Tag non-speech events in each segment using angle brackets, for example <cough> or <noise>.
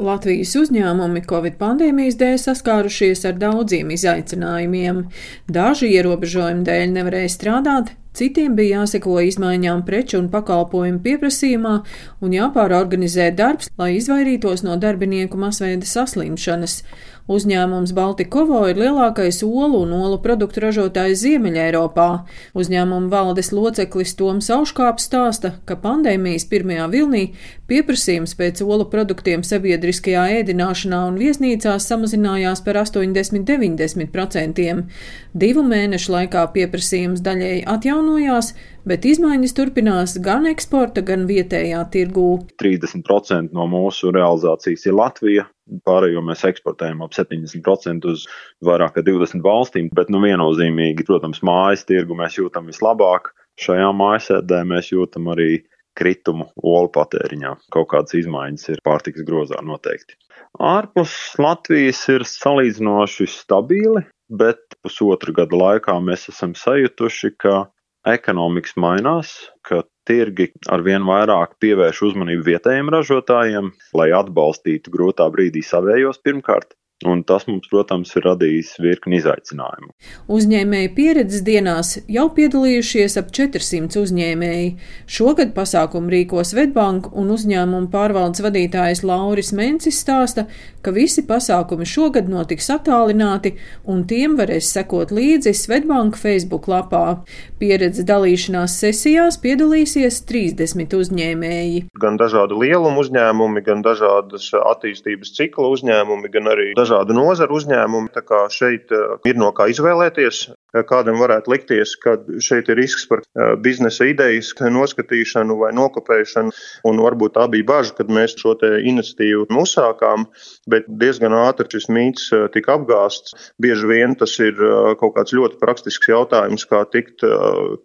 Latvijas uzņēmumi Covid pandēmijas dēļ saskārušies ar daudziem izaicinājumiem. Daži ierobežojumu dēļ nevarēja strādāt, Citiem bija jāseko izmaiņām preču un pakalpojumu pieprasījumā un jāpārorganizē darbs, lai izvairītos no darbinieku masveida saslimšanas. Uzņēmums Baltikovo ir lielākais olu un olu produktu ražotājs Ziemeļa Eiropā. Uzņēmuma valdes loceklis Toms Auškāps stāsta, ka pandēmijas pirmajā vilnī pieprasījums pēc olu produktiem sabiedriskajā ēdināšanā un viesnīcās samazinājās par 80-90%. Divu mēnešu laikā pieprasījums daļēji atjaunojās, bet izmaiņas turpinās gan eksporta, gan vietējā tirgū. 30% no mūsu realizācijas ir Latvija, Pārējo mēs eksportējam ap 70% uz vairāk kā 20 valstīm, bet nu, viennozīmīgi, protams, mājas tirgu mēs jūtam vislabāk. Šajā mājasēdē mēs jūtam arī kritumu olu patēriņā. Kaut kādas izmaiņas ir pārtikas grozā noteikti. Ārpus Latvijas ir salīdzinoši stabili, bet pusotru gadu laikā mēs esam sajutuši, ka ekonomikas mainās, ka tirgi arvien vairāk pievērš uzmanību vietējiem ražotājiem, lai atbalstītu grūtā brīdī savējos pirmkārt, Un tas mums, protams, ir radījis virkni izaicinājumu. Uzņēmēju pieredzes dienās jau piedalījušies ap 400 uzņēmēji. Šogad pasākumu rīko Svetbank un uzņēmumu pārvaldes vadītājs Lauris Mencis stāsta, ka visi pasākumi šogad notiks attālināti un tiem varēs sekot līdzi Svetbank Facebook lapā. Pieredzes dalīšanās sesijās piedalīsies 30 uzņēmēji. Gan dažādu lielumu uzņēmumi, gan dažādas attīstības cikla uzņēmumi, gan arī dažādi dažādu nozaru uzņēmumi. Tā kā šeit eh, ir no kā izvēlēties. Kādam varētu likties, ka šeit ir risks par eh, biznesa idejas noskatīšanu vai nokopēšanu, un varbūt tā bija bažas, kad mēs šo iniciatīvu uzsākām, bet diezgan ātri šis mīts eh, tika apgāsts. Bieži vien tas ir kaut kāds ļoti praktisks jautājums, kā tikt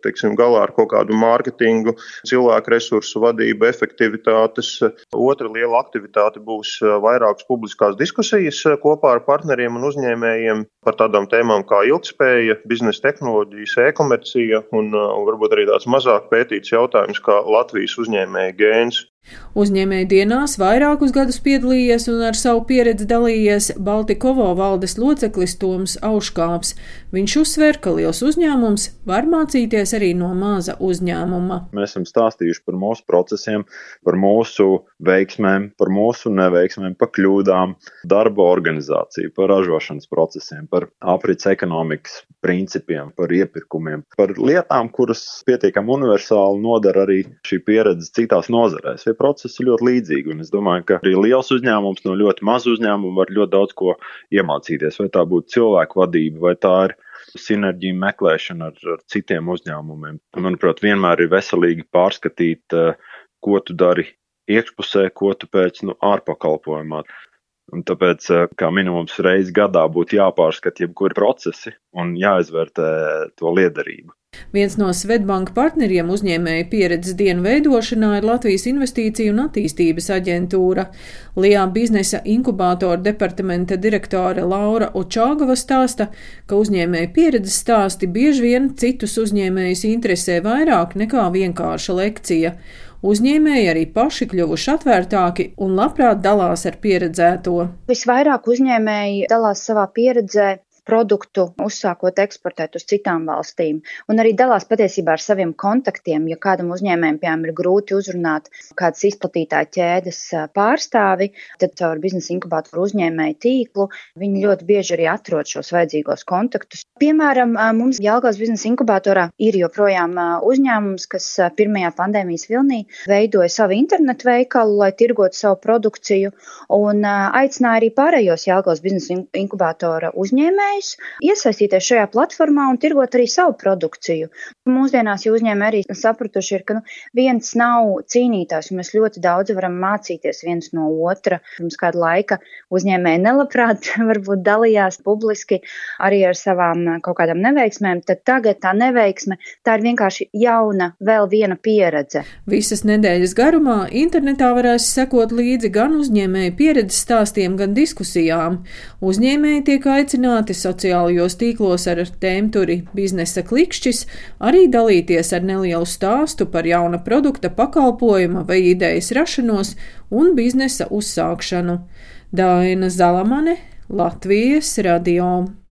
teiksim, galā ar kaut kādu mārketingu, cilvēku resursu vadību, efektivitātes. Otra liela aktivitāte būs vairākas publiskās diskusijas kopā ar partneriem un uzņēmējiem par tādām tēmām kā ilgspēja, biznesa tehnoloģijas, e-komercija un, uh, un varbūt arī tāds mazāk pētīts jautājums kā Latvijas uzņēmēja gēns. Uzņēmēju dienās vairākus gadus piedalījies un ar savu pieredzi dalījies Baltikovo valdes loceklis Toms Auškāps. Viņš uzsver, ka liels uzņēmums var mācīties arī no maza uzņēmuma. Mēs esam stāstījuši par mūsu procesiem, par mūsu veiksmēm, par mūsu neveiksmēm, par kļūdām, darba organizāciju, par ražošanas procesiem, par aprits ekonomikas principiem, par iepirkumiem, par lietām, kuras pietiekami universāli nodara arī šī pieredze citās nozarēs procesi ļoti līdzīgi. Un es domāju, ka arī liels uzņēmums no ļoti maza uzņēmuma var ļoti daudz ko iemācīties. Vai tā būtu cilvēku vadība, vai tā ir sinerģija meklēšana ar, ar citiem uzņēmumiem. Manuprāt, vienmēr ir veselīgi pārskatīt, eh, ko tu dari iekšpusē, ko tu pēc nu, ārpakalpojumā. Un tāpēc, eh, kā minimums reizes gadā, būtu jāpārskata jebkuri procesi un jāizvērtē to liederību. Viens no Svetbanka partneriem uzņēmēja pieredzes dienu veidošanā ir Latvijas Investīciju un attīstības aģentūra. Lijā biznesa inkubātora departamenta direktore Laura Očāgava stāsta, ka uzņēmēja pieredzes stāsti bieži vien citus uzņēmējus interesē vairāk nekā vienkārša lekcija. Uzņēmēji arī paši kļuvuši atvērtāki un labprāt dalās ar pieredzēto. Visvairāk uzņēmēji dalās savā pieredzē produktu, uzsākot eksportēt uz citām valstīm. Un arī dalās patiesībā ar saviem kontaktiem. Ja kādam uzņēmējam, piemēram, ir grūti uzrunāt kādas izplatītāja ķēdes pārstāvi, tad caur biznesa inkubātoru uzņēmēju tīklu viņi ļoti bieži arī atrod šos vajadzīgos kontaktus. Piemēram, mums Jālgās biznesa inkubatorā ir joprojām uzņēmums, kas pirmajā pandēmijas vilnī veidoja savu internetu veikalu, lai tirgotu savu produkciju un aicināja arī pārējos Jālgās biznesa inkubatora uzņēmējus uzņēmējs iesaistīties šajā platformā un tirgot arī savu produkciju. Mūsdienās jau uzņēmēji arī sapratuši, ir, ka nu, viens nav cīnītājs, un mēs ļoti daudz varam mācīties viens no otra. Pirms kāda laika uzņēmēji nelabprāt <laughs> varbūt dalījās publiski arī ar savām kaut kādām neveiksmēm, tad tagad tā neveiksme tā ir vienkārši jauna, vēl viena pieredze. Visas nedēļas garumā internetā varēs sekot līdzi gan uzņēmēju pieredzes stāstiem, gan diskusijām. Uzņēmēji tiek aicināti sociālajos tīklos ar tēmturi biznesa klikšķis, arī dalīties ar nelielu stāstu par jauna produkta, pakalpojuma vai idejas rašanos un biznesa uzsākšanu. Daina Zalamane, Latvijas radio.